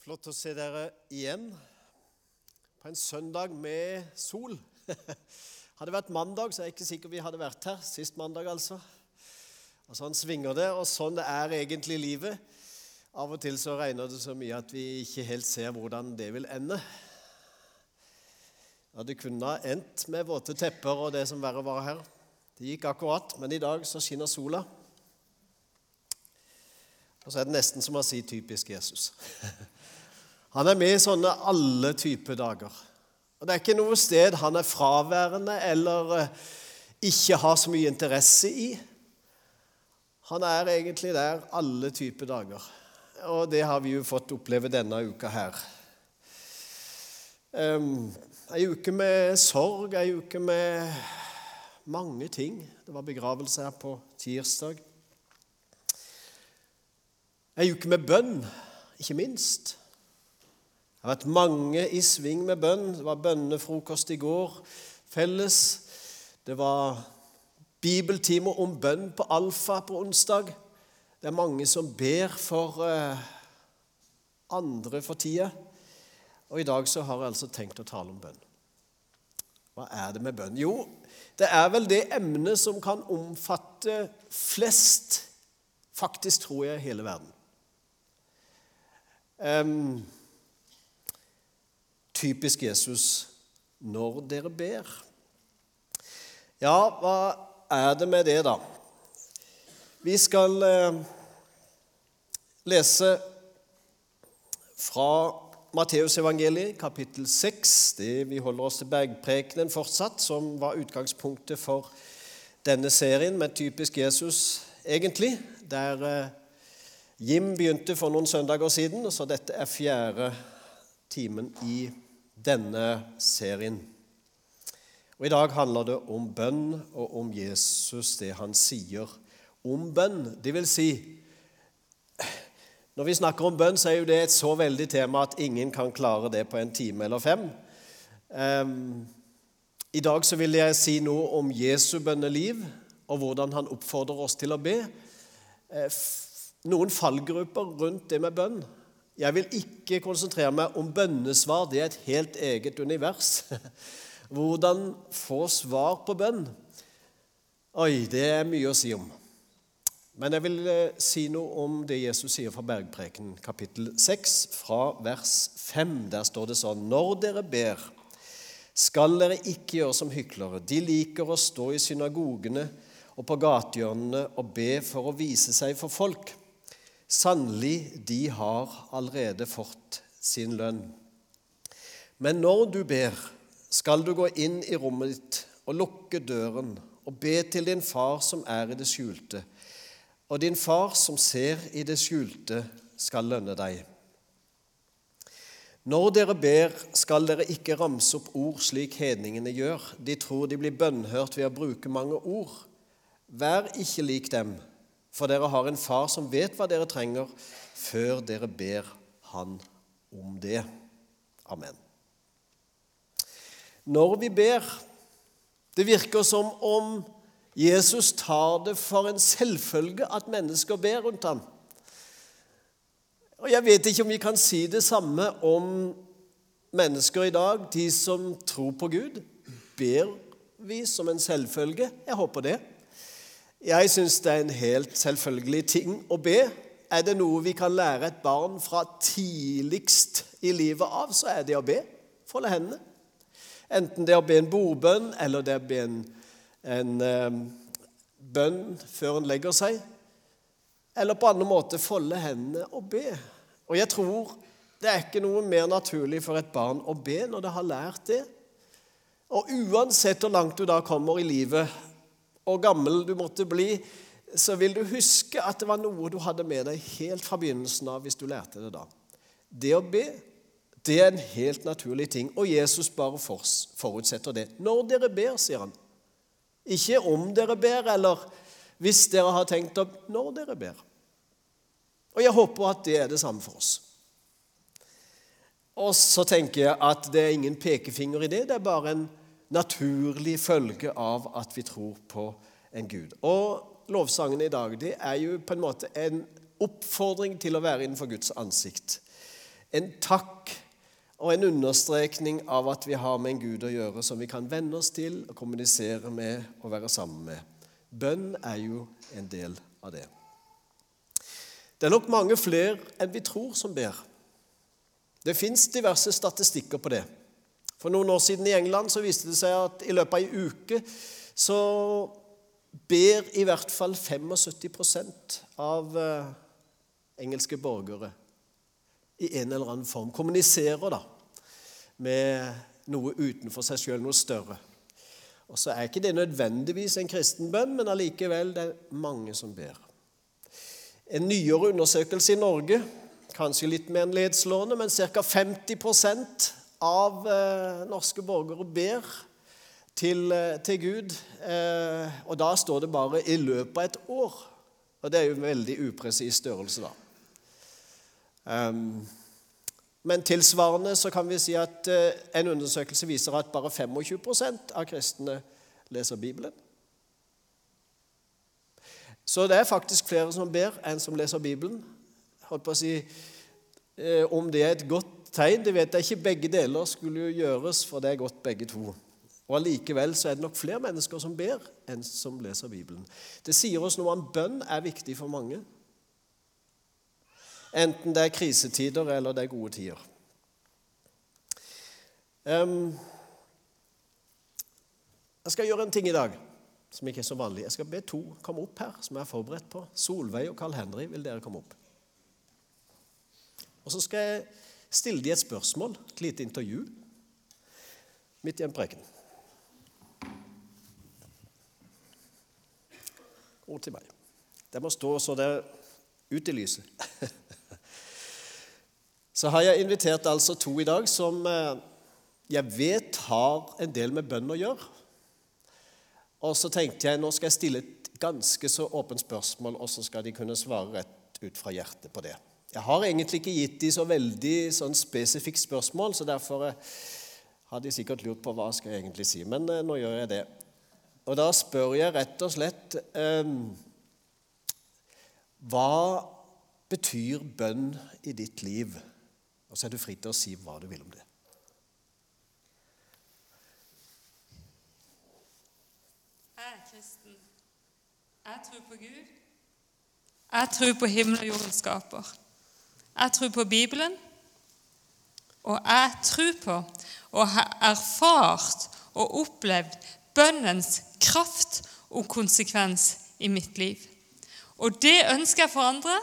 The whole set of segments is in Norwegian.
Flott å se dere igjen på en søndag med sol. Hadde det vært mandag, så er jeg ikke sikker vi hadde vært her. Sist mandag, altså. Og Sånn svinger det, og sånn det er egentlig livet. Av og til så regner det så mye at vi ikke helt ser hvordan det vil ende. Ja, Det kunne endt med våte tepper og det som verre var her. Det gikk akkurat, men i dag så skinner sola. Og så er det nesten som å si 'typisk Jesus'. Han er med i sånne alle typer dager. Og Det er ikke noe sted han er fraværende eller eh, ikke har så mye interesse i. Han er egentlig der alle typer dager. Og det har vi jo fått oppleve denne uka her. Um, ei uke med sorg, ei uke med mange ting. Det var begravelse her på tirsdag. Ei uke med bønn, ikke minst. Det har vært mange i sving med bønn. Det var bønnefrokost i går felles. Det var bibeltimer om bønn på Alfa på onsdag. Det er mange som ber for uh, andre for tida. Og i dag så har jeg altså tenkt å tale om bønn. Hva er det med bønn? Jo, det er vel det emnet som kan omfatte flest, faktisk tror jeg, hele verden. Um, typisk Jesus når dere ber. Ja, hva er det med det, da? Vi skal eh, lese fra Matteusevangeliet, kapittel 6. Det, vi holder oss til bergprekenen fortsatt, som var utgangspunktet for denne serien med typisk Jesus, egentlig. Der eh, Jim begynte for noen søndager siden, så dette er fjerde timen i denne serien. Og I dag handler det om bønn og om Jesus, det han sier om bønn. Det vil si Når vi snakker om bønn, så er jo det et så veldig tema at ingen kan klare det på en time eller fem. Um, I dag så vil jeg si noe om Jesu bønneliv og hvordan han oppfordrer oss til å be. Eh, noen fallgrupper rundt det med bønn. Jeg vil ikke konsentrere meg om bønnesvar. Det er et helt eget univers. Hvordan få svar på bønn? Oi, det er mye å si om. Men jeg vil eh, si noe om det Jesus sier fra Bergpreken, kapittel 6, fra vers 5. Der står det sånn Når dere ber, skal dere ikke gjøre som hyklere. De liker å stå i synagogene og på gatehjørnene og be for å vise seg for folk. Sannelig, de har allerede fått sin lønn. Men når du ber, skal du gå inn i rommet ditt og lukke døren og be til din far som er i det skjulte. Og din far som ser i det skjulte, skal lønne deg. Når dere ber, skal dere ikke ramse opp ord slik hedningene gjør. De tror de blir bønnhørt ved å bruke mange ord. Vær ikke lik dem for dere har en far som vet hva dere trenger, før dere ber han om det. Amen. Når vi ber Det virker som om Jesus tar det for en selvfølge at mennesker ber rundt ham. Og Jeg vet ikke om vi kan si det samme om mennesker i dag, de som tror på Gud. Ber vi som en selvfølge? Jeg håper det. Jeg syns det er en helt selvfølgelig ting å be. Er det noe vi kan lære et barn fra tidligst i livet av, så er det å be. Folde hendene. Enten det er å be en bordbønn, eller det er å be en, en um, bønn før en legger seg. Eller på annen måte folde hendene og be. Og jeg tror det er ikke noe mer naturlig for et barn å be når det har lært det. Og uansett hvor langt du da kommer i livet, og gammel du måtte bli, så vil du huske at det var noe du hadde med deg helt fra begynnelsen av hvis du lærte det da. Det å be, det er en helt naturlig ting, og Jesus bare forutsetter det. Når dere ber, sier han. Ikke om dere ber, eller hvis dere har tenkt opp når dere ber. Og jeg håper at det er det samme for oss. Og så tenker jeg at det er ingen pekefinger i det. Det er bare en naturlig følge av at vi tror på en Gud. Og lovsangene i dag det er jo på en måte en oppfordring til å være innenfor Guds ansikt. en takk og en understrekning av at vi har med en Gud å gjøre som vi kan venne oss til, og kommunisere med og være sammen med. Bønn er jo en del av det. Det er nok mange flere enn vi tror som ber. Det fins diverse statistikker på det. For noen år siden i England så viste det seg at i løpet av ei uke så ber i hvert fall 75 av eh, engelske borgere i en eller annen form. Kommuniserer da med noe utenfor seg sjøl, noe større. Og så er ikke det nødvendigvis en kristen bønn, men allikevel det er mange som ber. En nyere undersøkelse i Norge, kanskje litt mer enn ledslående, men ca. 50 av eh, norske borgere ber til, eh, til Gud. Eh, og da står det bare 'i løpet av et år'. Og det er jo en veldig upresis størrelse, da. Um, men tilsvarende så kan vi si at en undersøkelse viser at bare 25% av kristne leser Bibelen. Så det er faktisk flere som ber, enn som leser Bibelen. Holdt på å si, Om det er et godt tegn, det vet jeg ikke. Begge deler skulle jo gjøres, for det er godt begge to. Og Allikevel så er det nok flere mennesker som ber, enn som leser Bibelen. Det sier oss noe om bønn er viktig for mange. Enten det er krisetider eller det er gode tider. Um, jeg skal gjøre en ting i dag som ikke er så vanlig. Jeg skal be to komme opp her, som jeg er forberedt på. Solveig og Carl Henry, vil dere komme opp? Og så skal jeg stille de et spørsmål, et lite intervju, midt i en preken. ord til meg. Det må stå så det er ut i lyset. så har jeg invitert altså to i dag som eh, jeg vet har en del med bønn å gjøre. Og så tenkte jeg nå skal jeg stille et ganske så åpent spørsmål, og så skal de kunne svare rett ut fra hjertet på det. Jeg har egentlig ikke gitt dem så veldig sånn spesifikt spørsmål, så derfor eh, har de sikkert lurt på hva skal jeg egentlig si. Men eh, nå gjør jeg det. Og da spør jeg rett og slett eh, Hva betyr bønn i ditt liv? Og så er du fri til å si hva du vil om det. Jeg er kristen. Jeg tror på Gud. Jeg tror på himmel og jordens skaper. Jeg tror på Bibelen. Og jeg tror på og har erfart og opplevd bønnens kraft og konsekvens i mitt liv. Og det ønsker jeg for andre.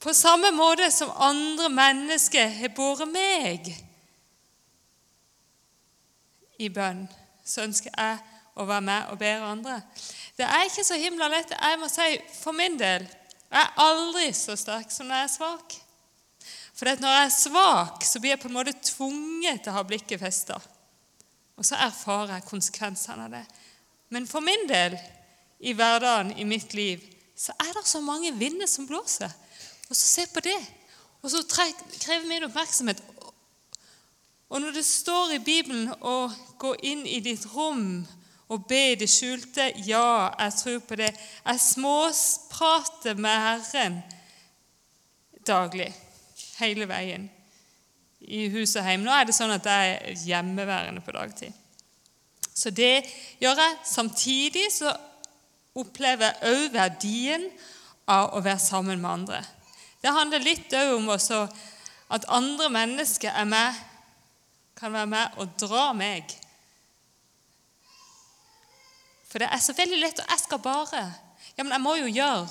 På samme måte som andre mennesker har båret meg i bønn, så ønsker jeg å være med og bære andre. Det er ikke så himla lett. Jeg må si for min del jeg er aldri så sterk som når jeg er svak. For når jeg er svak, så blir jeg på en måte tvunget til å ha blikket festa. Og så erfarer jeg konsekvensene av det. Men for min del, i hverdagen, i mitt liv, så er det så mange vinder som blåser. Og så se på det. Og så krever min oppmerksomhet. Og når det står i Bibelen å gå inn i ditt rom og be i det skjulte Ja, jeg tror på det. Jeg småprater med Herren daglig, hele veien i hus og hjem. Nå er det sånn at jeg er hjemmeværende på dagtid. Så det gjør jeg. Samtidig så opplever jeg òg verdien av å være sammen med andre. Det handler litt òg om også at andre mennesker er med, kan være med og dra meg. For det er så veldig lett og 'Jeg skal bare.' Ja, men jeg må jo gjøre.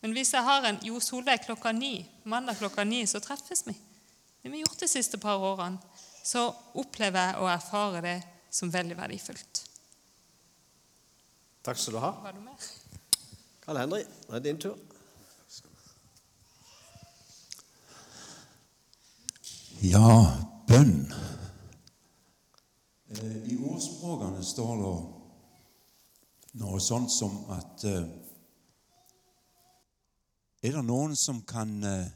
Men hvis jeg har en Jo Solveig klokka ni, mandag klokka ni, så treffes vi det vi har gjort de siste par årene, så opplever jeg og erfarer det som veldig verdifullt. Takk skal du ha. Var du med? Karl Henry, det er din tur. Ja, bønn. Eh, I ordspråkene står det noe sånt som at eh, Er det noen som kan eh,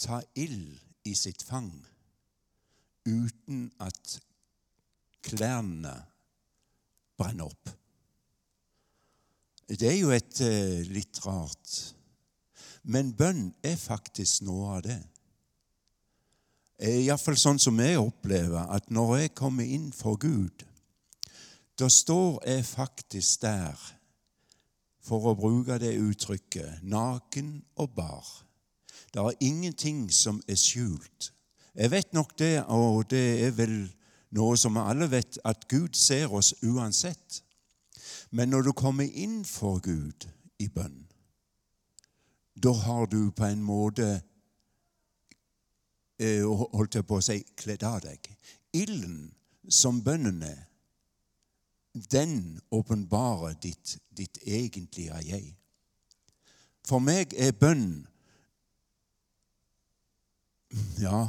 ta ild i sitt fang uten at klærne brenner opp. Det er jo et eh, litt rart. Men bønn er faktisk noe av det. Iallfall sånn som jeg opplever at når jeg kommer inn for Gud, da står jeg faktisk der, for å bruke det uttrykket, naken og bar. Det er ingenting som er skjult. Jeg vet nok det, og det er vel noe som vi alle vet, at Gud ser oss uansett. Men når du kommer inn for Gud i bønn, da har du på en måte eh, holdt jeg på å si kledd av deg. Ilden som bønnen er, den åpenbarer ditt, ditt egentlige jeg. For meg er bønn Ja,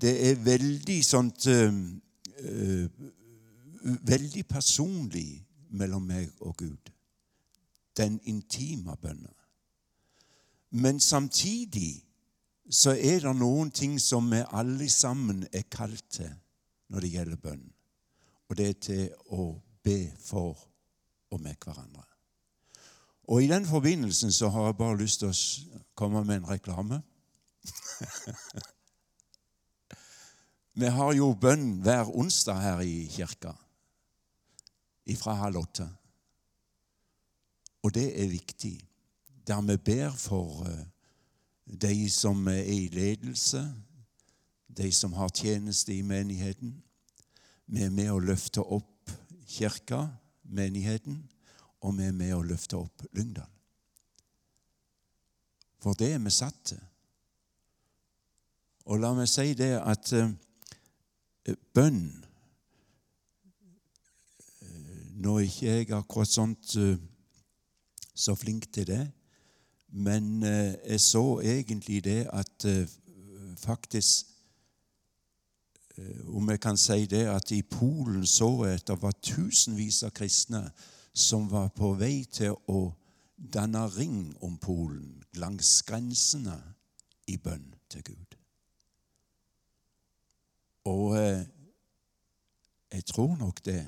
det er veldig sånt uh, Veldig personlig mellom meg og Gud. Den intime bønnen. Men samtidig så er det noen ting som vi alle sammen er kalt til når det gjelder bønn. Og det er til å be for og med hverandre. Og I den forbindelsen så har jeg bare lyst til å komme med en reklame. vi har jo bønn hver onsdag her i kirka ifra halv åtte. Og det er viktig. Der vi ber for uh, de som er i ledelse, de som har tjeneste i menigheten. Vi er med å løfte opp kirka, menigheten, og vi er med å løfte opp Lyngdal. For det er vi satt til. Og la meg si det at uh, bønn uh, Nå er ikke jeg akkurat sånt uh, så flink til det, men eh, jeg så egentlig det at eh, faktisk eh, Om jeg kan si det at i Polen så jeg at det var tusenvis av kristne som var på vei til å danne ring om Polen langs grensene i bønn til Gud. Og jeg tror nok det.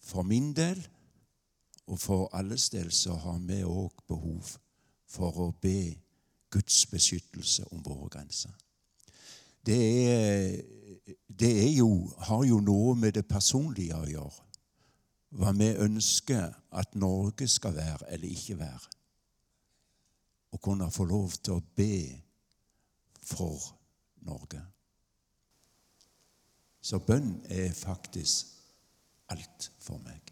For min del og for alles del så har vi òg behov for å be Guds beskyttelse om våre grenser. Det, det jo, har jo noe med det personlige å gjøre. Hva vi ønsker at Norge skal være eller ikke være. Å kunne få lov til å be for Norge. Så bønn er faktisk alt for meg.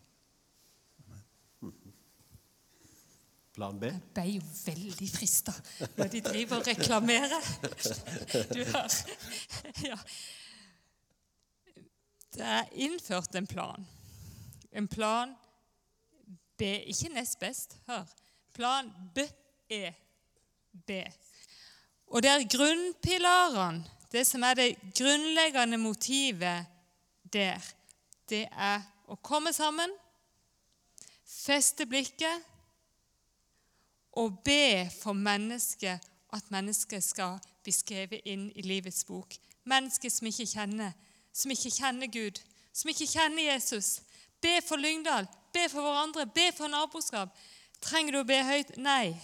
Plan B? Jeg ble jo veldig frista når de driver og reklamerer. Du har Ja. Det er innført en plan. En plan B. Ikke nest best. Hør. Plan B er B. Og det er grunnpilarene, det som er det grunnleggende motivet der, det er å komme sammen, feste blikket og be for mennesket at mennesket skal bli skrevet inn i livets bok. Mennesker som ikke kjenner, som ikke kjenner Gud, som ikke kjenner Jesus. Be for Lyngdal, be for hverandre, be for naboskap. Trenger du å be høyt? Nei.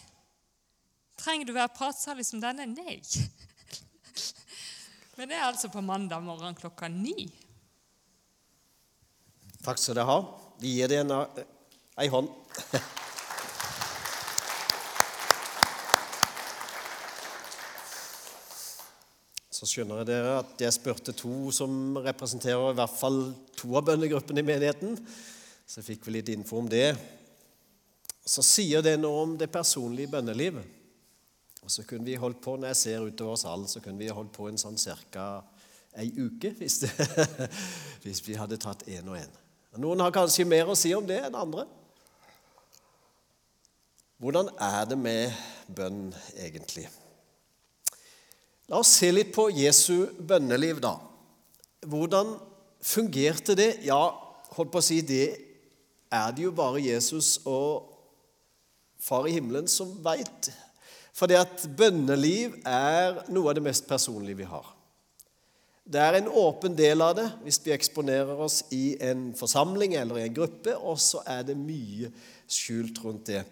Trenger du å være pratsalig som denne? Nei. Men det er altså på mandag morgen klokka ni. Takk skal dere ha. Vi gir deg en, ei hånd. Så skjønner dere at jeg spurte to som representerer i hvert fall to av bønnegruppene i menigheten. Så fikk vel litt info om det. Så sier det noe om det personlige bønnelivet. Og så kunne vi holdt på, Når jeg ser utover salen, så kunne vi holdt på en sånn ca. ei uke hvis, det, hvis vi hadde tatt én og én. Noen har kanskje mer å si om det enn andre. Hvordan er det med bønn egentlig? La oss se litt på Jesu bønneliv, da. Hvordan fungerte det? Ja, holdt på å si det er det jo bare Jesus og Far i himmelen som veit. For det at bønneliv er noe av det mest personlige vi har. Det er en åpen del av det hvis vi eksponerer oss i en forsamling eller i en gruppe, og så er det mye skjult rundt det.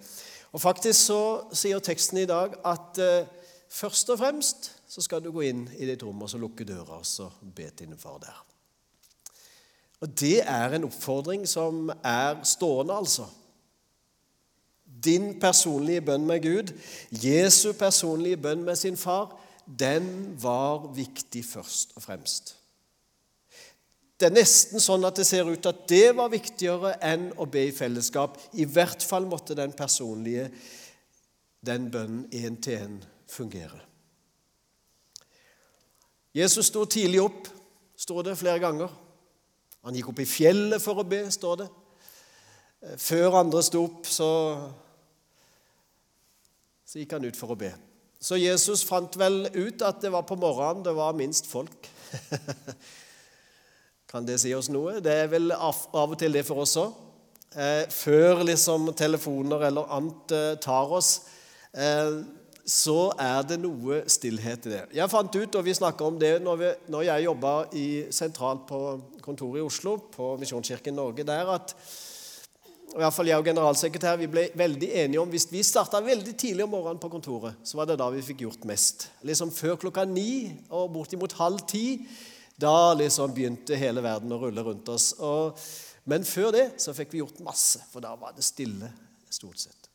Og Faktisk så sier teksten i dag at eh, først og fremst så skal du gå inn i ditt rom og så lukke døra og så be til din far der. Og Det er en oppfordring som er stående, altså. Din personlige bønn med Gud, Jesu personlige bønn med sin far, den var viktig først og fremst. Det er nesten sånn at det ser ut at det var viktigere enn å be i fellesskap. I hvert fall måtte den personlige, den bønnen én til én, fungere. Jesus sto tidlig opp, står det flere ganger. Han gikk opp i fjellet for å be, står det. Før andre sto opp, så, så gikk han ut for å be. Så Jesus fant vel ut at det var på morgenen det var minst folk. kan det si oss noe? Det er vel av og til det for oss òg. Eh, før liksom telefoner eller annet eh, tar oss, eh, så er det noe stillhet i det. Jeg fant ut, og vi snakka om det når, vi, når jeg jobba sentralt på kontoret i Oslo, på Misjonskirken Norge, der at i hvert fall jeg og generalsekretær vi ble veldig enige om hvis vi starta veldig tidlig om morgenen på kontoret, så var det da vi fikk gjort mest. Liksom Før klokka ni og bortimot halv ti, da liksom begynte hele verden å rulle rundt oss. Og, men før det så fikk vi gjort masse, for da var det stille stort sett.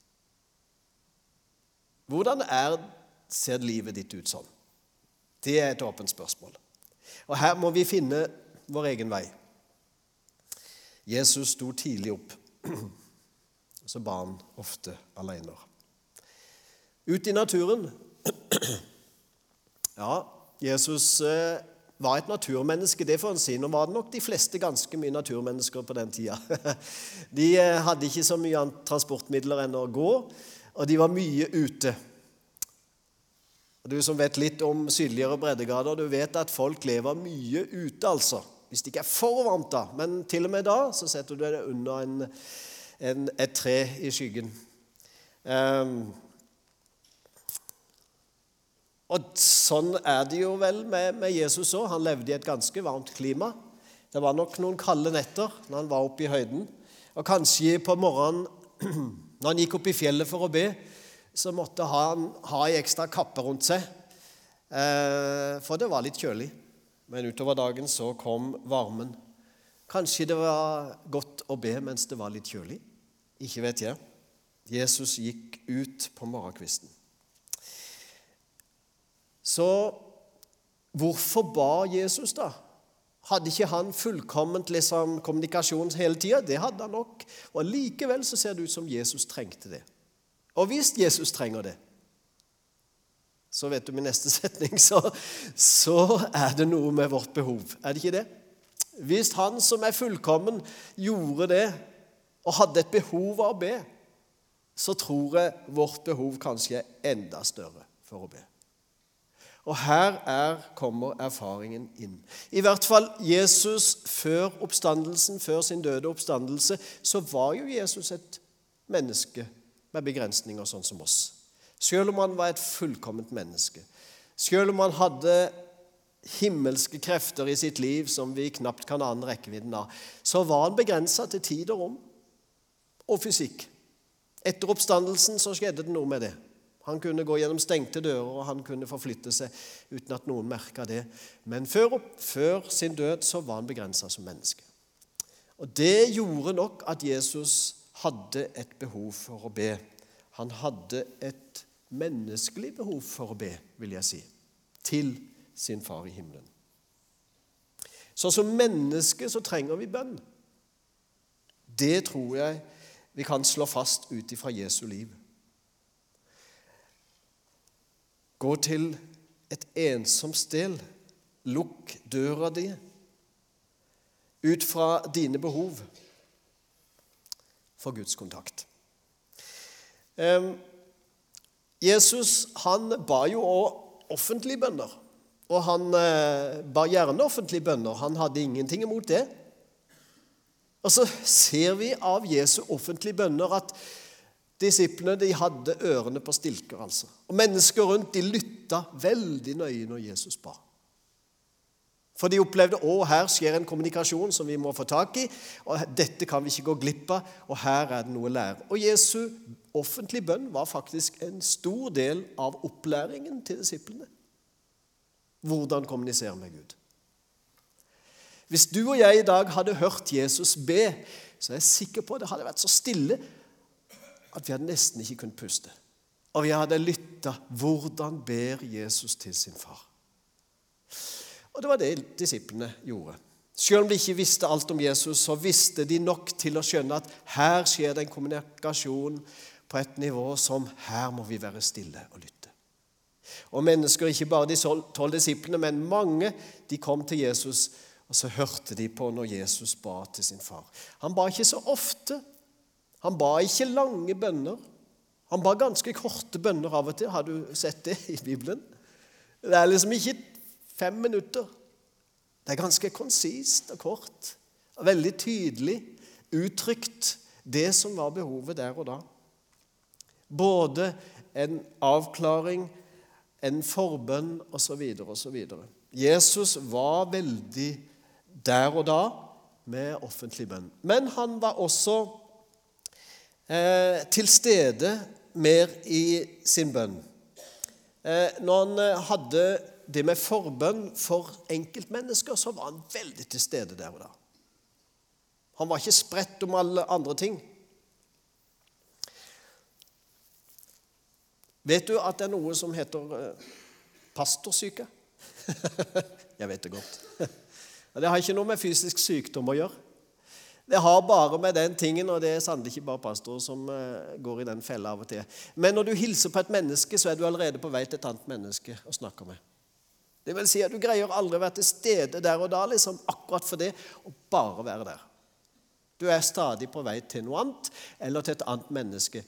Hvordan er, ser livet ditt ut sånn? Det er et åpent spørsmål. Og her må vi finne vår egen vei. Jesus sto tidlig opp så ba han ofte alene. Ut i naturen. Ja, Jesus eh, var et naturmenneske, det får en si. Nå var det nok de fleste ganske mye naturmennesker på den tida. De eh, hadde ikke så mye transportmidler enn å gå, og de var mye ute. Og Du som vet litt om sydligere breddegrader, du vet at folk lever mye ute, altså. Hvis det ikke er for varmt, da. Men til og med da så setter du deg under en, en, et tre i skyggen. Um, og sånn er det jo vel med, med Jesus òg. Han levde i et ganske varmt klima. Det var nok noen kalde netter når han var oppe i høyden. Og kanskje på morgenen når han gikk opp i fjellet for å be, så måtte han ha ei ekstra kappe rundt seg, eh, for det var litt kjølig. Men utover dagen så kom varmen. Kanskje det var godt å be mens det var litt kjølig. Ikke vet jeg. Jesus gikk ut på morgenkvisten. Så hvorfor ba Jesus, da? Hadde ikke han fullkomment liksom, kommunikasjon hele tida? Det hadde han nok. Og Likevel så ser det ut som Jesus trengte det. Og hvis Jesus trenger det, så vet du min neste setning, så, så er det noe med vårt behov. Er det ikke det? Hvis han som er fullkommen, gjorde det og hadde et behov av å be, så tror jeg vårt behov kanskje er enda større for å be. Og her er, kommer erfaringen inn. I hvert fall Jesus før oppstandelsen, før sin døde oppstandelse, så var jo Jesus et menneske med begrensninger sånn som oss. Selv om han var et fullkomment menneske, selv om han hadde himmelske krefter i sitt liv som vi knapt kan ane rekkevidden av, så var han begrensa til tid og rom og fysikk. Etter oppstandelsen så skjedde det noe med det. Han kunne gå gjennom stengte dører, og han kunne forflytte seg uten at noen merka det. Men før, før, sin død så var han begrensa som menneske. Og Det gjorde nok at Jesus hadde et behov for å be. Han hadde et menneskelig behov for å be, vil jeg si, til sin far i himmelen. Så som menneske så trenger vi bønn. Det tror jeg vi kan slå fast ut ifra Jesu liv. Gå til et ensomt sted. Lukk døra di ut fra dine behov for Guds kontakt. Jesus han ba jo òg offentlige bønner. Og han eh, ba gjerne offentlige bønner. Han hadde ingenting imot det. Og så ser vi av Jesu offentlige bønner at disiplene de hadde ørene på stilker. altså. Og Mennesker rundt de lytta veldig nøye når Jesus ba. For de opplevde at her skjer en kommunikasjon som vi må få tak i. og Dette kan vi ikke gå glipp av, og her er det noe å lære. Og Jesu offentlige bønn var faktisk en stor del av opplæringen til disiplene. Hvordan kommunisere med Gud. Hvis du og jeg i dag hadde hørt Jesus be, så er jeg sikker på at det hadde vært så stille at vi hadde nesten ikke kunnet puste. Og vi hadde lytta. Hvordan ber Jesus til sin far? Og det var det disiplene gjorde. Selv om de ikke visste alt om Jesus, så visste de nok til å skjønne at her skjer det en kommunikasjon på et nivå som her må vi være stille og lytte. Og mennesker, ikke bare de tolv disiplene, men mange, de kom til Jesus, og så hørte de på når Jesus ba til sin far. Han ba ikke så ofte. Han ba ikke lange bønner. Han ba ganske korte bønner av og til. Har du sett det i Bibelen? Det er liksom ikke Fem minutter. Det er ganske konsist og kort og veldig tydelig uttrykt det som var behovet der og da. Både en avklaring, en forbønn osv. osv. Jesus var veldig der og da med offentlig bønn. Men han var også eh, til stede mer i sin bønn. Eh, når han eh, hadde det med forbønn for enkeltmennesker, så var han veldig til stede der og da. Han var ikke spredt om alle andre ting. Vet du at det er noe som heter eh, pastorsyke? Jeg vet det godt. Det har ikke noe med fysisk sykdom å gjøre. Det har bare med den tingen, og det er sannelig ikke bare pastorer som eh, går i den fella av og til. Men når du hilser på et menneske, så er du allerede på vei til et annet menneske å snakke med. Det vil si at du greier aldri å være til stede der og da, liksom akkurat for det, og bare være der. Du er stadig på vei til noe annet eller til et annet menneske.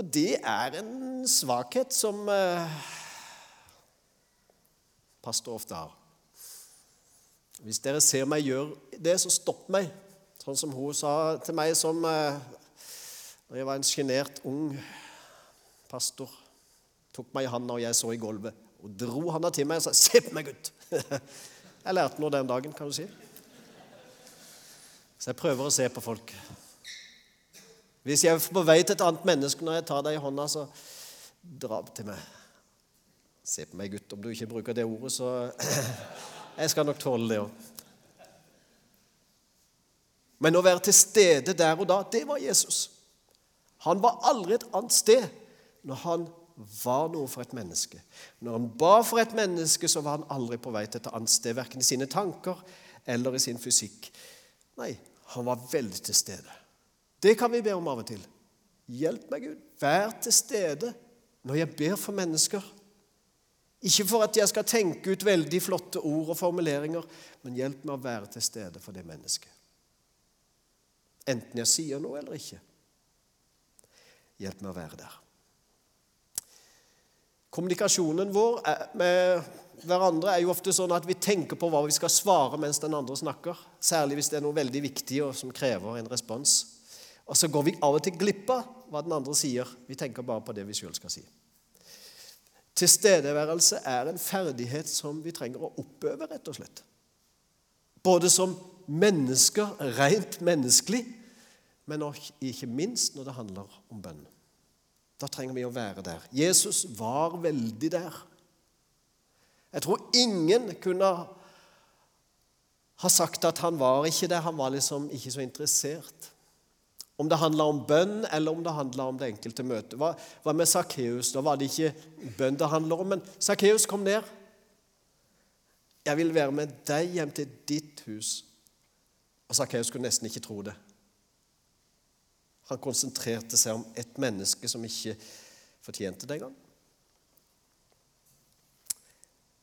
Og det er en svakhet som eh, pastor ofte har. Hvis dere ser meg gjøre det, så stopp meg. Sånn som hun sa til meg som eh, da jeg var en sjenert ung pastor. Tok meg i handa, og jeg så i gulvet og dro handa til meg og sa 'Se på meg, gutt'. Jeg lærte noe den dagen, kan du si. Så jeg prøver å se på folk. Hvis jeg er på vei til et annet menneske når jeg tar deg i hånda, så dra til meg. Se på meg, gutt. Om du ikke bruker det ordet, så Jeg skal nok tåle det òg. Men å være til stede der og da, det var Jesus. Han var aldri et annet sted når han var noe for et menneske. Når han ba for et menneske, så var han aldri på vei til et annet sted, verken i sine tanker eller i sin fysikk. Nei, han var veldig til stede. Det kan vi be om av og til. Hjelp meg, Gud. Vær til stede når jeg ber for mennesker. Ikke for at jeg skal tenke ut veldig flotte ord og formuleringer, men hjelp meg å være til stede for det mennesket. Enten jeg sier noe eller ikke. Hjelp meg å være der. Kommunikasjonen vår med hverandre er jo ofte sånn at vi tenker på hva vi skal svare mens den andre snakker. Særlig hvis det er noe veldig viktig og som krever en respons. Og så går vi av og til glipp av hva den andre sier. Vi tenker bare på det vi sjøl skal si. Tilstedeværelse er en ferdighet som vi trenger å oppøve, rett og slett. Både som mennesker, rent menneskelig, men ikke minst når det handler om bønn. Da trenger vi å være der. Jesus var veldig der. Jeg tror ingen kunne ha sagt at han var ikke der. Han var liksom ikke så interessert. Om det handla om bønn, eller om det handla om det enkelte møtet. Hva, hva med Sakkeus? Da var det ikke bønn det handler om. Men Sakkeus, kom ned. Jeg vil være med deg hjem til ditt hus. Og Sakkeus kunne nesten ikke tro det. Han konsentrerte seg om et menneske som ikke fortjente det engang.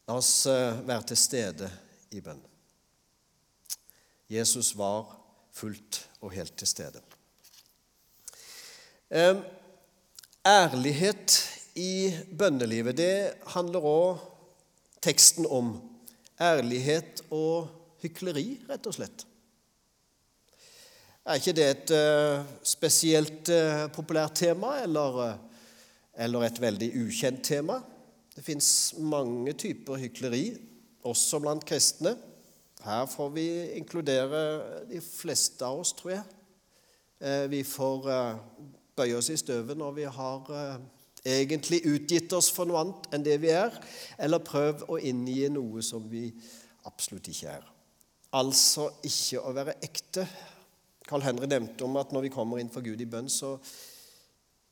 La oss eh, være til stede i bønn. Jesus var fullt og helt til stede. Ærlighet i bønnelivet, det handler òg teksten om. Ærlighet og hykleri, rett og slett. Er ikke det et uh, spesielt uh, populært tema, eller, uh, eller, et veldig ukjent tema? Det fins mange typer hykleri, også blant kristne. Her får vi inkludere de fleste av oss, tror jeg. Eh, vi får eh, bøye oss i støvet når vi har eh, egentlig utgitt oss for noe annet enn det vi er, eller prøvd å inngi noe som vi absolutt ikke er. Altså ikke å være ekte. Carl Henry nevnte om at når vi kommer inn for Gud i bønn, så,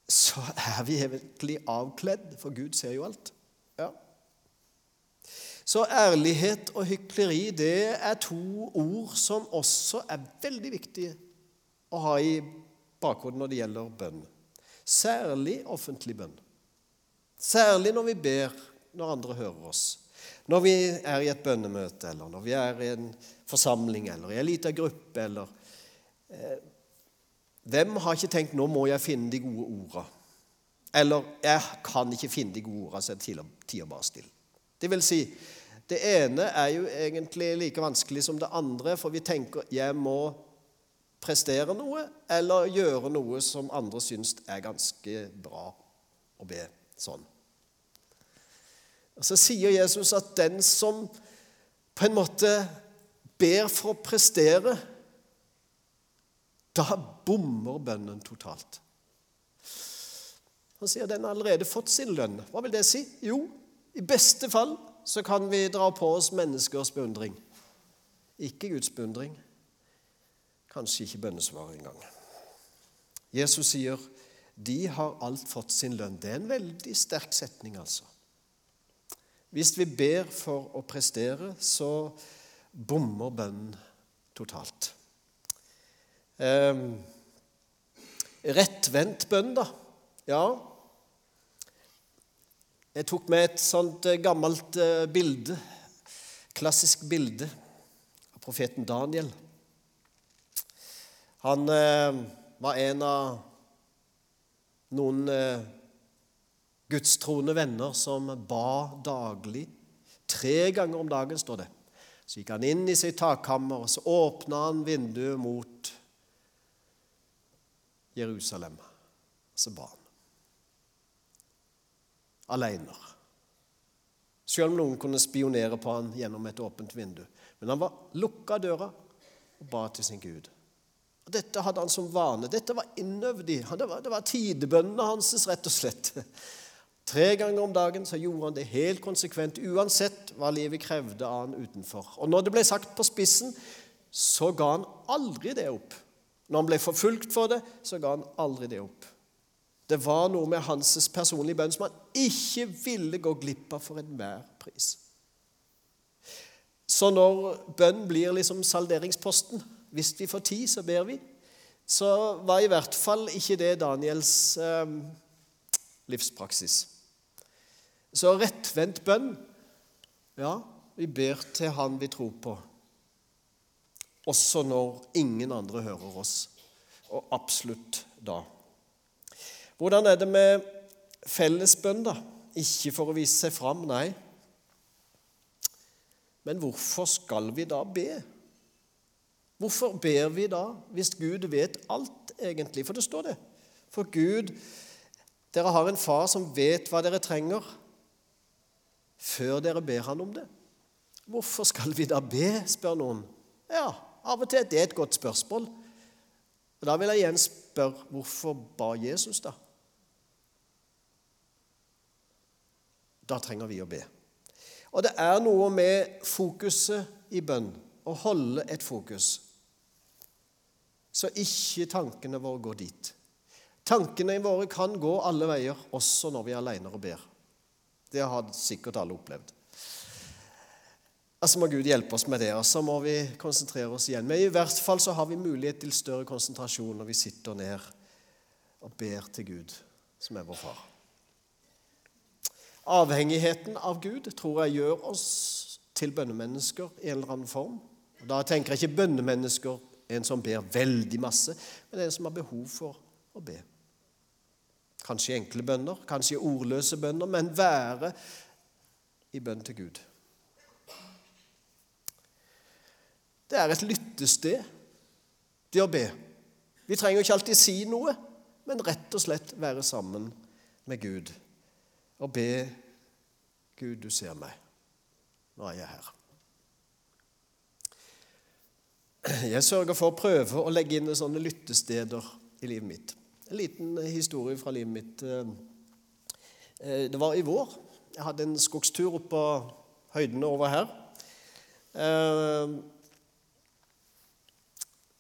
så er vi egentlig avkledd, for Gud ser jo alt. Ja. Så ærlighet og hykleri det er to ord som også er veldig viktige å ha i bakhodet når det gjelder bønn. Særlig offentlig bønn. Særlig når vi ber når andre hører oss. Når vi er i et bønnemøte, eller når vi er i en forsamling, eller i en liten gruppe, eller Hvem har ikke tenkt 'nå må jeg finne de gode orda'? Eller 'jeg kan ikke finne de gode orda, så er tida bare stille'. Det vil si, det ene er jo egentlig like vanskelig som det andre, for vi tenker 'jeg må prestere noe', eller gjøre noe som andre syns er ganske bra å be sånn. Og Så sier Jesus at den som på en måte ber for å prestere, da bommer bønnen totalt. Han sier den har allerede fått sin lønn. Hva vil det si? Jo, i beste fall så kan vi dra på oss menneskers beundring. Ikke Guds beundring. Kanskje ikke bønnesvaret engang. Jesus sier de har alt fått sin lønn. Det er en veldig sterk setning, altså. Hvis vi ber for å prestere, så bommer bønnen totalt. Eh, rettvendt bønn, da. Ja. Jeg tok med et sånt eh, gammelt eh, bilde, klassisk bilde, av profeten Daniel. Han eh, var en av noen eh, gudstroende venner som ba daglig. Tre ganger om dagen, står det. Så gikk han inn i sitt takkammer, og så åpna han vinduet mot Jerusalem. altså så ba han. Aleine. Selv om noen kunne spionere på han gjennom et åpent vindu. Men han var lukka døra og ba til sin Gud. Og Dette hadde han som vane. Dette var innøvd i. Det var, det var tidebønnene hans, rett og slett. Tre ganger om dagen så gjorde han det helt konsekvent, uansett hva livet krevde av han utenfor. Og når det ble sagt på spissen, så ga han aldri det opp. Når han ble forfulgt for det, så ga han aldri det opp. Det var noe med hans personlige bønn som han ikke ville gå glipp av for enhver pris. Så når bønn blir liksom salderingsposten Hvis vi får tid, så ber vi. Så var i hvert fall ikke det Daniels eh, livspraksis. Så rettvendt bønn Ja, vi ber til Han vi tror på, også når ingen andre hører oss, og absolutt da. Hvordan er det med fellesbønn, da? Ikke for å vise seg fram, nei. Men hvorfor skal vi da be? Hvorfor ber vi da, hvis Gud vet alt, egentlig? For det står det. For Gud, dere har en far som vet hva dere trenger, før dere ber han om det. Hvorfor skal vi da be, spør noen. Ja, av og til er det et godt spørsmål. Og Da vil jeg igjen spørre hvorfor ba Jesus, da? Da trenger vi å be. Og det er noe med fokuset i bønn, å holde et fokus, så ikke tankene våre går dit. Tankene våre kan gå alle veier, også når vi er alene og ber. Det har sikkert alle opplevd. Altså må Gud hjelpe oss med det, og så må vi konsentrere oss igjen. Men i hvert fall så har vi mulighet til større konsentrasjon når vi sitter ned og ber til Gud, som er vår far. Avhengigheten av Gud tror jeg gjør oss til bønnemennesker i en eller annen form. Da tenker jeg ikke bønnemennesker en som ber veldig masse, men en som har behov for å be. Kanskje enkle bønner, kanskje ordløse bønner, men være i bønn til Gud. Det er et lyttested, det å be. Vi trenger ikke alltid si noe, men rett og slett være sammen med Gud og be Gud, du ser meg. Nå er jeg her. jeg sørger for å prøve å legge inn sånne lyttesteder i livet mitt. En liten historie fra livet mitt. Eh, det var i vår. Jeg hadde en skogstur opp på høydene over her.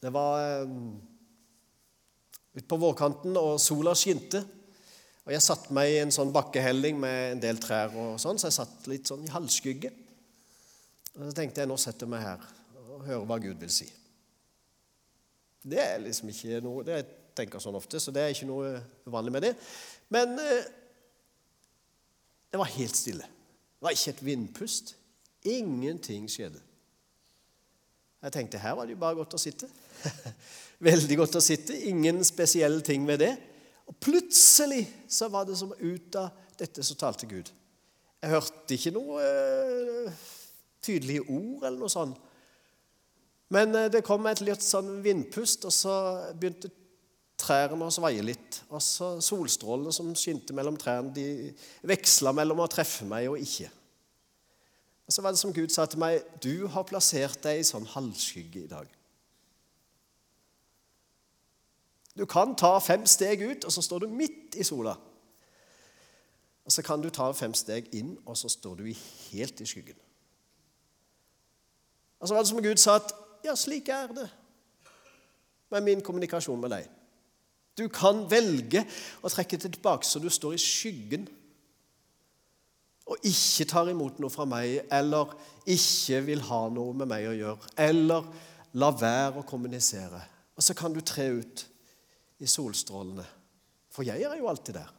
Eh, det var utpå vårkanten, og sola skinte. Og Jeg satte meg i en sånn bakkehelling med en del trær, og sånn, så jeg satt litt sånn i halvskygge. Og Så tenkte jeg nå setter jeg meg her og hører hva Gud vil si. Det er liksom ikke noe det Jeg tenker sånn ofte, så det er ikke noe uvanlig med det. Men eh, det var helt stille. Det var ikke et vindpust. Ingenting skjedde. Jeg tenkte her var det jo bare godt å sitte. Veldig godt å sitte. Ingen spesielle ting ved det. Og plutselig så var det som ut av dette så talte Gud. Jeg hørte ikke noe uh, tydelige ord eller noe sånt. Men uh, det kom et litt sånn vindpust, og så begynte trærne å svaie litt. Og så solstrålene som skinte mellom trærne, de veksla mellom å treffe meg og ikke. Og Så var det som Gud sa til meg, 'Du har plassert deg i sånn halvskygge i dag.' Du kan ta fem steg ut, og så står du midt i sola. Og så kan du ta fem steg inn, og så står du helt i skyggen. Og så var det som Gud sa at ja, slik er det med min kommunikasjon med deg. Du kan velge å trekke tilbake så du står i skyggen og ikke tar imot noe fra meg, eller ikke vil ha noe med meg å gjøre, eller la være å kommunisere. Og så kan du tre ut i solstrålene. For jeg er jo alltid der.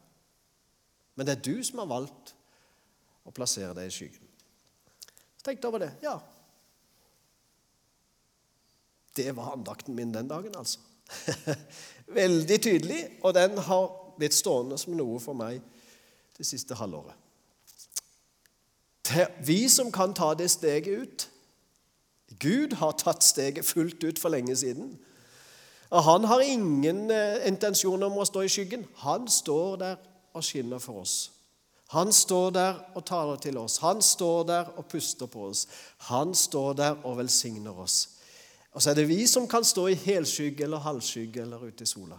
Men det er du som har valgt å plassere deg i skyggen. Så tenkte jeg over det. Ja. Det var andakten min den dagen, altså. Veldig tydelig, og den har blitt stående som noe for meg det siste halvåret. Vi som kan ta det steget ut Gud har tatt steget fullt ut for lenge siden. Og han har ingen eh, intensjon om å stå i skyggen. Han står der og skinner for oss. Han står der og taler til oss. Han står der og puster på oss. Han står der og velsigner oss. Og så er det vi som kan stå i helskygge eller halvskygge eller ute i sola.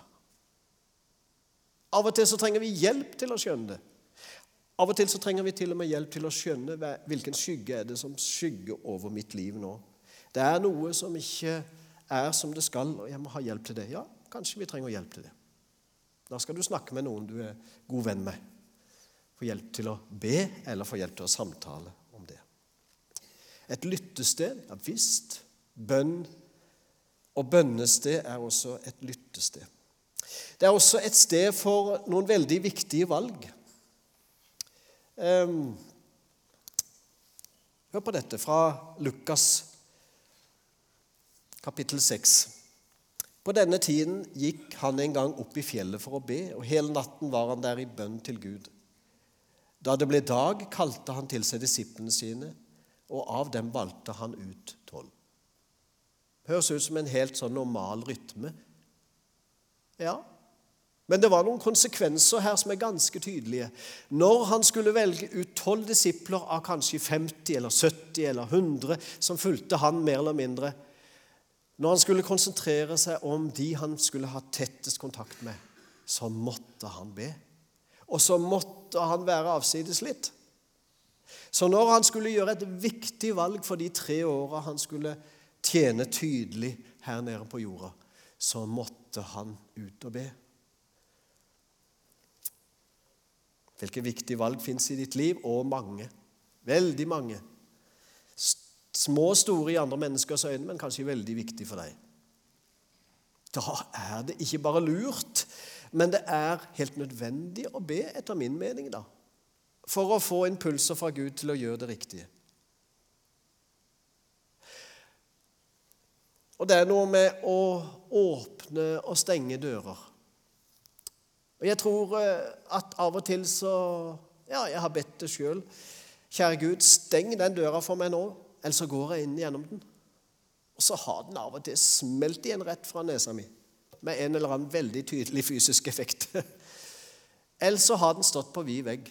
Av og til så trenger vi hjelp til å skjønne det. Av og til så trenger vi til og med hjelp til å skjønne hvilken skygge er det som skygger over mitt liv nå. Det er noe som ikke er som det skal, og jeg må ha hjelp til det. Ja, kanskje vi trenger hjelp til det. Da skal du snakke med noen du er god venn med. Få hjelp til å be, eller få hjelp til å samtale om det. Et lyttested, ja visst. Bønn og bønnested er også et lyttested. Det er også et sted for noen veldig viktige valg. Um, hør på dette fra Lukas kapittel 6. På denne tiden gikk han en gang opp i fjellet for å be, og hele natten var han der i bønn til Gud. Da det ble dag, kalte han til seg disiplene sine, og av dem valgte han ut tolv. Høres ut som en helt sånn normal rytme. Ja, men det var noen konsekvenser her som er ganske tydelige. Når han skulle velge ut tolv disipler av kanskje 50 eller 70 eller 100 som fulgte han mer eller mindre, når han skulle konsentrere seg om de han skulle ha tettest kontakt med, så måtte han be. Og så måtte han være avsides litt. Så når han skulle gjøre et viktig valg for de tre åra han skulle tjene tydelig her nede på jorda, så måtte han ut og be. Hvilke viktige valg fins i ditt liv? Og mange. Veldig mange. Små og store i andre menneskers øyne, men kanskje veldig viktig for deg. Da er det ikke bare lurt, men det er helt nødvendig å be, etter min mening, da. For å få impulser fra Gud til å gjøre det riktige. Og det er noe med å åpne og stenge dører. Og jeg tror eh, at av og til så Ja, jeg har bedt det sjøl. Kjære Gud, steng den døra for meg nå eller så går jeg inn gjennom den. Og så har den av og til smelt igjen rett fra nesa mi med en eller annen veldig tydelig fysisk effekt. Eller så har den stått på vid vegg.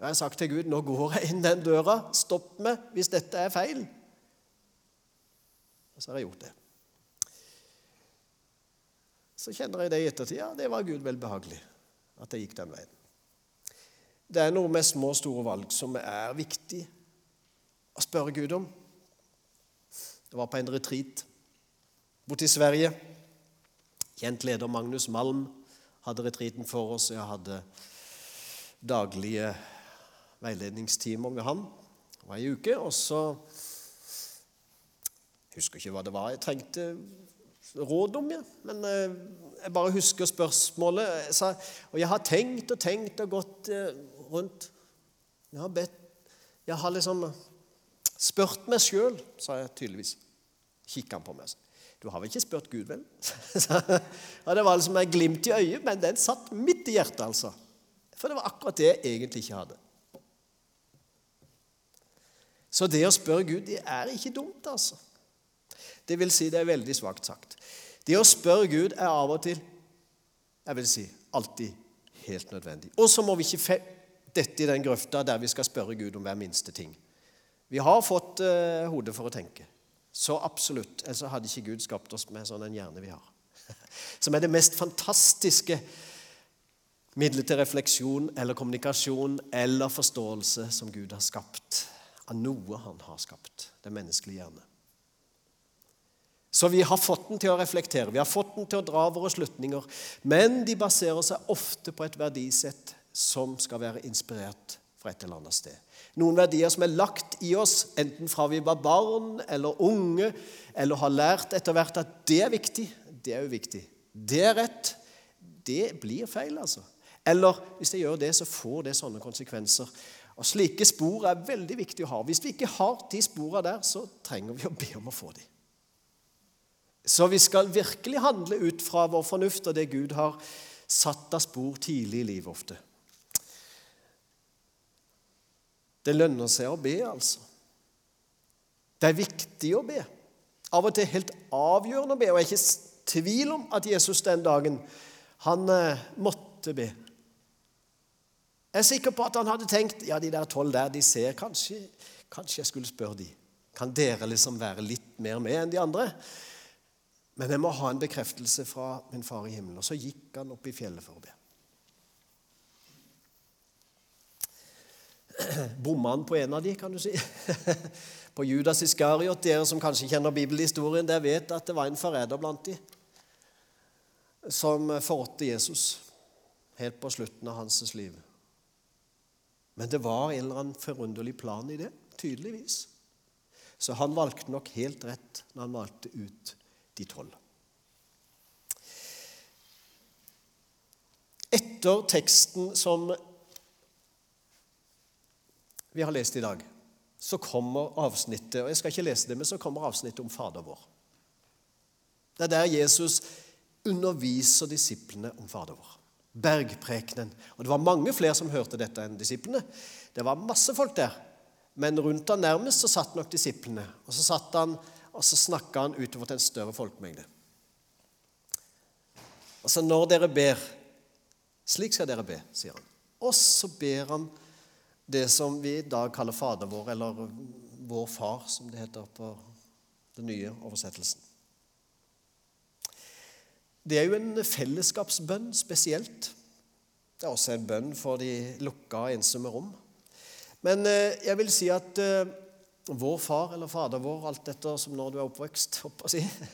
Jeg har sagt til Gud nå går jeg inn den døra. Stopp meg hvis dette er feil. Og så har jeg gjort det. Så kjenner jeg det i ettertid. Ja, det var Gud velbehagelig at jeg gikk den veien. Det er noe med små og store valg som er viktig å spørre Gud om. Det var på en retreat borte i Sverige. Kjent leder Magnus Malm hadde retreaten for oss. Jeg hadde daglige veiledningstimer med han. Det var ei uke. Og så Jeg husker ikke hva det var jeg trengte råd om, ja. men eh, jeg bare husker spørsmålet. Jeg sa, og jeg har tenkt og tenkt og gått eh, rundt. Jeg har bedt Jeg har liksom spurt meg sjøl, sa jeg tydeligvis. Kikka han på meg. Du har vel ikke spurt Gud, vel? ja, det var liksom et glimt i øyet, men den satt midt i hjertet, altså. For det var akkurat det jeg egentlig ikke hadde. Så det å spørre Gud, det er ikke dumt, altså. Det vil si, det er veldig svakt sagt. Det å spørre Gud er av og til, jeg vil si, alltid helt nødvendig. Og så må vi ikke dette i den grøfta der vi skal spørre Gud om hver minste ting. Vi har fått uh, hodet for å tenke. Så absolutt. Ellers hadde ikke Gud skapt oss med sånn en hjerne vi har. Som er det mest fantastiske middelet til refleksjon eller kommunikasjon eller forståelse som Gud har skapt av noe han har skapt, den menneskelige hjerne. Så vi har fått den til å reflektere, vi har fått den til å dra våre slutninger, men de baserer seg ofte på et verdisett som skal være inspirert fra et eller annet sted. Noen verdier som er lagt i oss, enten fra vi var barn eller unge, eller har lært etter hvert at det er viktig. Det er jo viktig. Det er rett. Det blir feil, altså. Eller hvis jeg gjør det, så får det sånne konsekvenser. Og Slike spor er veldig viktig å ha. Hvis vi ikke har de sporene der, så trenger vi å be om å få de. Så vi skal virkelig handle ut fra vår fornuft og det Gud har satt av spor tidlig i livet ofte. Det lønner seg å be, altså. Det er viktig å be. Av og til helt avgjørende å be. Og jeg er ikke i tvil om at Jesus den dagen han eh, måtte be. Jeg er sikker på at han hadde tenkt ja, de der tolv der, de ser kanskje Kanskje jeg skulle spørre de. Kan dere liksom være litt mer med enn de andre? Men jeg må ha en bekreftelse fra min far i himmelen. Og så gikk han opp i fjellet for å be. Bomma han på en av de, kan du si? På Judas Iskariot. Dere som kanskje kjenner bibelhistorien, der vet at det var en forræder blant de som forrådte Jesus helt på slutten av hans liv. Men det var en eller annen forunderlig plan i det, tydeligvis. Så han valgte nok helt rett når han valgte ut de tolv. Etter teksten som vi har lest i dag, så kommer avsnittet og Jeg skal ikke lese det, men så kommer avsnittet om Fader vår. Det er der Jesus underviser disiplene om Fader vår bergprekenen. Og Det var mange flere som hørte dette enn disiplene. Det var masse folk der. Men rundt han nærmest så satt nok disiplene. Og så satt han, og så snakka han utover til en større folkemengde. Altså, når dere ber Slik skal dere be, sier han. Og så ber han det som vi i dag kaller Fader vår, eller Vår Far, som det heter på den nye oversettelsen. Det er jo en fellesskapsbønn spesielt. Det er også en bønn for de lukka ensomme rom. Men eh, jeg vil si at eh, vår far, eller fader vår, alt etter som når du er oppvokst, håper jeg å si,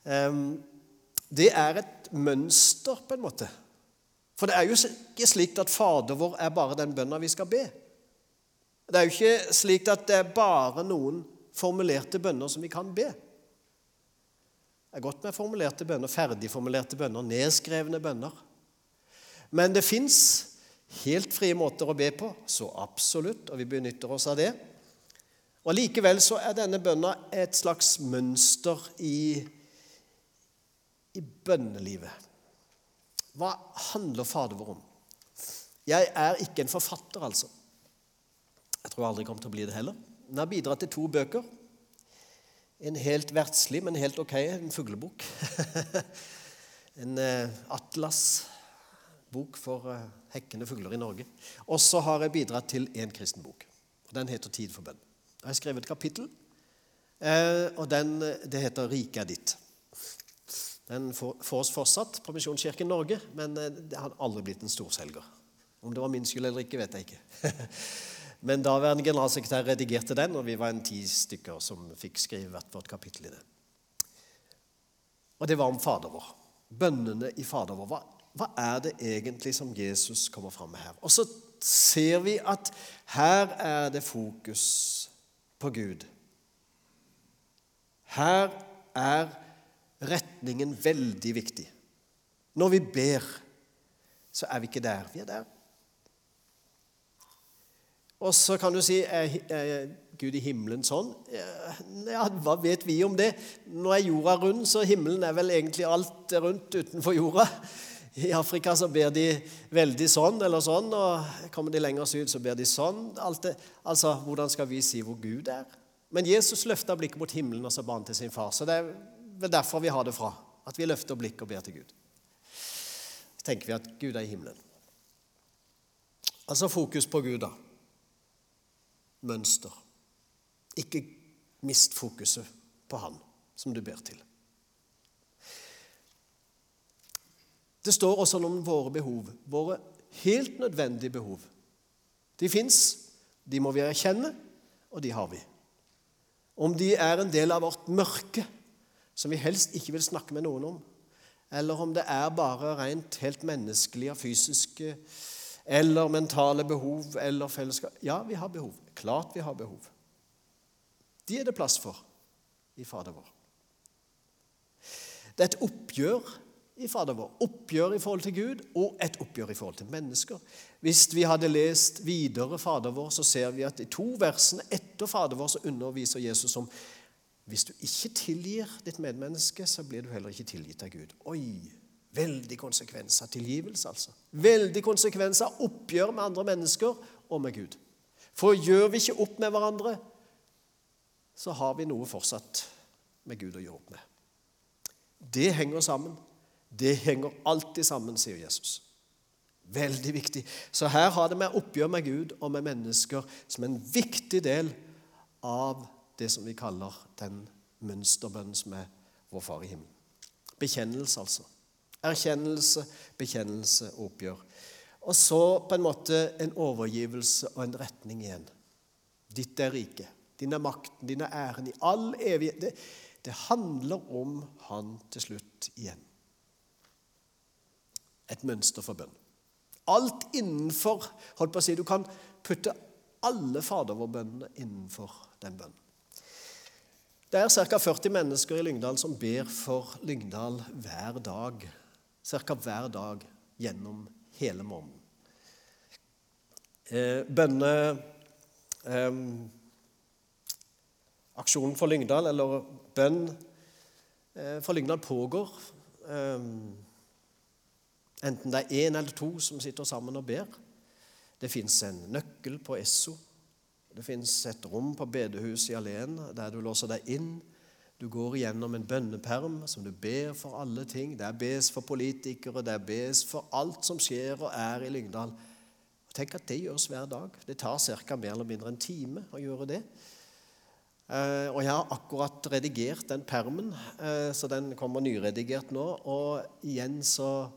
det er et mønster, på en måte. For det er jo ikke slik at Fader vår er bare den bønna vi skal be. Det er jo ikke slik at det er bare noen formulerte bønner som vi kan be. Det er godt med formulerte bønner, ferdigformulerte bønner, nedskrevne bønner. Men det fins helt frie måter å be på, så absolutt, og vi benytter oss av det. Og Likevel så er denne bønna et slags mønster i, i bønnelivet. Hva handler Fader vår om? Jeg er ikke en forfatter, altså. Jeg tror jeg aldri kommer til å bli det heller. Men jeg har bidratt til to bøker en helt verdslig, men helt ok en fuglebok. en eh, atlasbok for eh, hekkende fugler i Norge. Og så har jeg bidratt til en kristen bok. Den heter 'Tid for bønn'. Jeg har skrevet et kapittel Eh, og den, det heter 'Riket er ditt'. Den fås fortsatt på Misjonskirken Norge, men eh, det har aldri blitt en storselger. Om det var min skyld eller ikke, vet jeg ikke. Men daværende generalsekretær redigerte den, og vi var en ti stykker som fikk skrive hvert vårt kapittel i det. Og det var om Fader vår. Bønnene i Fader vår. Hva, hva er det egentlig som Jesus kommer fram med her? Og så ser vi at her er det fokus på Gud. Her er retningen veldig viktig. Når vi ber, så er vi ikke der. Vi er der. Og så kan du si er, er Gud i himmelen sånn? Ja, Hva vet vi om det? Nå er jorda rund, så himmelen er vel egentlig alt rundt utenfor jorda. I Afrika så ber de veldig sånn eller sånn, og kommer de lenger syd, så ber de sånn. Altså, Hvordan skal vi si hvor Gud er? Men Jesus løfta blikket mot himmelen og så ba han til sin far. Så det er vel derfor vi har det fra. At vi løfter blikket og ber til Gud. Så tenker vi at Gud er i himmelen. Altså fokus på Gud, da. Mønster. Ikke mist fokuset på Han som du ber til. Det står også om våre behov, våre helt nødvendige behov. De fins, de må vi erkjenne, og de har vi. Om de er en del av vårt mørke, som vi helst ikke vil snakke med noen om, eller om det er bare rent helt menneskelige fysiske eller mentale behov eller fellesskap Ja, vi har behov. Klart vi har behov. De er det plass for i Fader vår. Det er et oppgjør i Fader vår. Oppgjør i forhold til Gud og et oppgjør i forhold til mennesker. Hvis vi hadde lest videre Fader vår, så ser vi at i to versene etter Fader vår så underviser Jesus om hvis du ikke tilgir ditt medmenneske, så blir du heller ikke tilgitt av Gud. Oi, Veldig konsekvens av tilgivelse, altså. Veldig konsekvens av oppgjør med andre mennesker og med Gud. For gjør vi ikke opp med hverandre, så har vi noe fortsatt med Gud å gjøre opp med. Det henger sammen. Det henger alltid sammen, sier Jesus. Veldig viktig. Så her har det med oppgjør med Gud og med mennesker som en viktig del av det som vi kaller den mønsterbønnen som er vår Far i himmelen. Bekjennelse, altså. Erkjennelse, bekjennelse oppgjør. Og så på en måte en overgivelse og en retning igjen. Ditt er riket, din er makten, din er æren i all evighet. Det, det handler om Han til slutt igjen. Et mønster for bønn. Alt innenfor holdt på å si, Du kan putte alle fadervårbønnene innenfor den bønnen. Det er ca. 40 mennesker i Lyngdal som ber for Lyngdal hver dag ca. hver dag gjennom hele måneden. Eh, bønne... Eh, aksjonen for Lyngdal, eller bønn eh, for Lyngdal, pågår. Eh, enten det er én eller to som sitter sammen og ber. Det fins en nøkkel på Esso. Det fins et rom på bedehuset i Alén der du låser deg inn. Du går gjennom en bønneperm som du ber for alle ting. Det er bes for politikere, det er bes for alt som skjer og er i Lyngdal. Tenk at det gjøres hver dag. Det tar ca. mer eller mindre en time å gjøre det. Eh, og jeg har akkurat redigert den permen, eh, så den kommer nyredigert nå. Og igjen så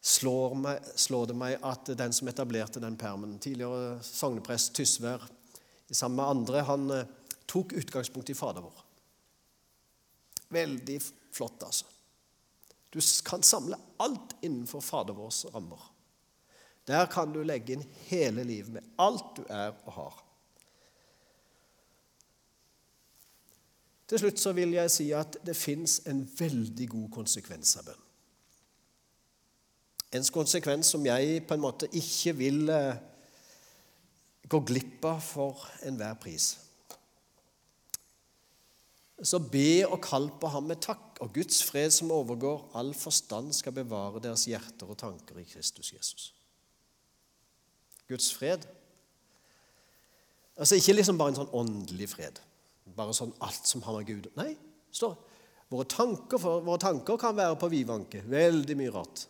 slår, meg, slår det meg at den som etablerte den permen, tidligere sogneprest Tysvær, sammen med andre, han eh, tok utgangspunkt i Fader vår. Veldig flott, altså. Du kan samle alt innenfor Fader vårs rammer. Der kan du legge inn hele livet med alt du er og har. Til slutt så vil jeg si at det fins en veldig god konsekvens av bønn. En konsekvens som jeg på en måte ikke vil eh, gå glipp av for enhver pris. Så be og kall på ham med takk, og Guds fred som overgår all forstand, skal bevare deres hjerter og tanker i Kristus Jesus. Guds fred. Altså Ikke liksom bare en sånn åndelig fred, bare sånn alt som har med Gud Nei, står våre tanker, for, våre tanker kan være på vidvanke. Veldig mye rart.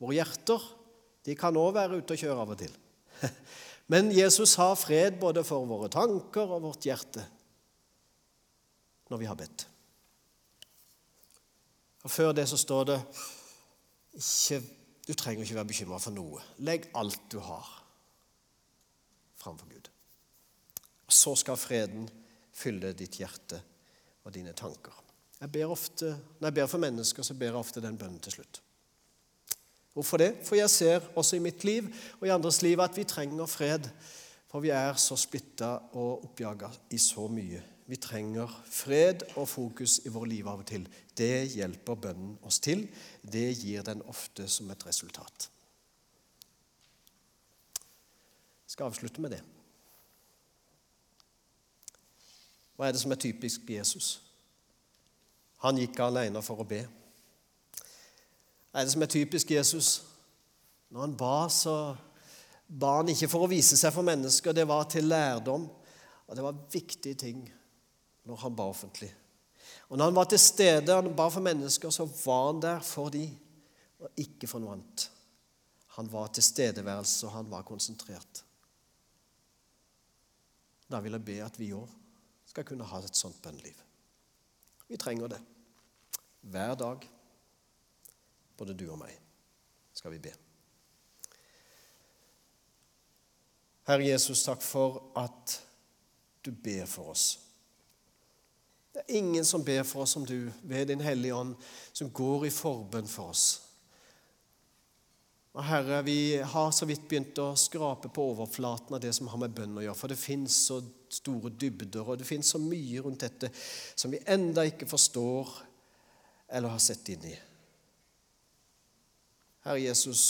Våre hjerter de kan òg være ute og kjøre av og til. Men Jesus har fred både for våre tanker og vårt hjerte. når vi har bedt. Og Før det så står det ikke, Du trenger ikke være bekymra for noe. Legg alt du har, framfor Gud. Så skal freden fylle ditt hjerte og dine tanker. Jeg ber ofte, Når jeg ber for mennesker, så ber jeg ofte den bønnen til slutt. Hvorfor det? For jeg ser også i mitt liv og i andres liv at vi trenger fred. For vi er så splitta og oppjaga i så mye. Vi trenger fred og fokus i vårt liv av og til. Det hjelper bønnen oss til. Det gir den ofte som et resultat. Jeg skal avslutte med det. Hva er det som er typisk Jesus? Han gikk alene for å be. Hva er det som er typisk Jesus? Når han ba, så ba han ikke for å vise seg for mennesker, det var til lærdom. Og det var viktige ting når han ba offentlig. Og når han var til stede, han ba for mennesker, så var han der for de, og ikke for noe annet. Han var tilstedeværelse, og han var konsentrert. Da vil jeg be at vi òg skal kunne ha et sånt bønneliv. Vi trenger det. Hver dag, både du og meg, skal vi be. Herre Jesus, takk for at du ber for oss. Det er ingen som ber for oss som du, ved Din Hellige Ånd, som går i forbønn for oss. Og Herre, vi har så vidt begynt å skrape på overflaten av det som har med bønn å gjøre. For det fins så store dybder, og det fins så mye rundt dette som vi enda ikke forstår eller har sett inn i. Herre Jesus,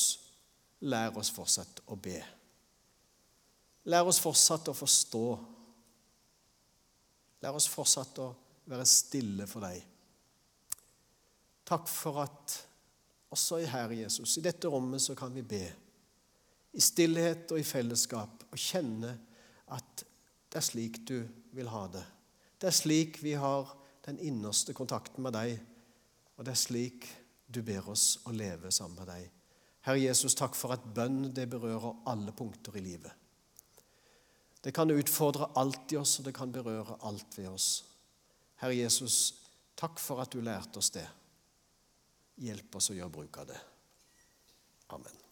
lær oss fortsatt å be. Lær oss fortsatt å forstå. Lær oss fortsatt å være stille for deg. Takk for at også i Herre Jesus, i dette rommet så kan vi be. I stillhet og i fellesskap og kjenne at det er slik du vil ha det. Det er slik vi har den innerste kontakten med deg, og det er slik du ber oss å leve sammen med deg. Herre Jesus, takk for at bønn det berører alle punkter i livet. Det kan utfordre alt i oss, og det kan berøre alt ved oss. Herre Jesus, takk for at du lærte oss det. Hjelp oss å gjøre bruk av det. Amen.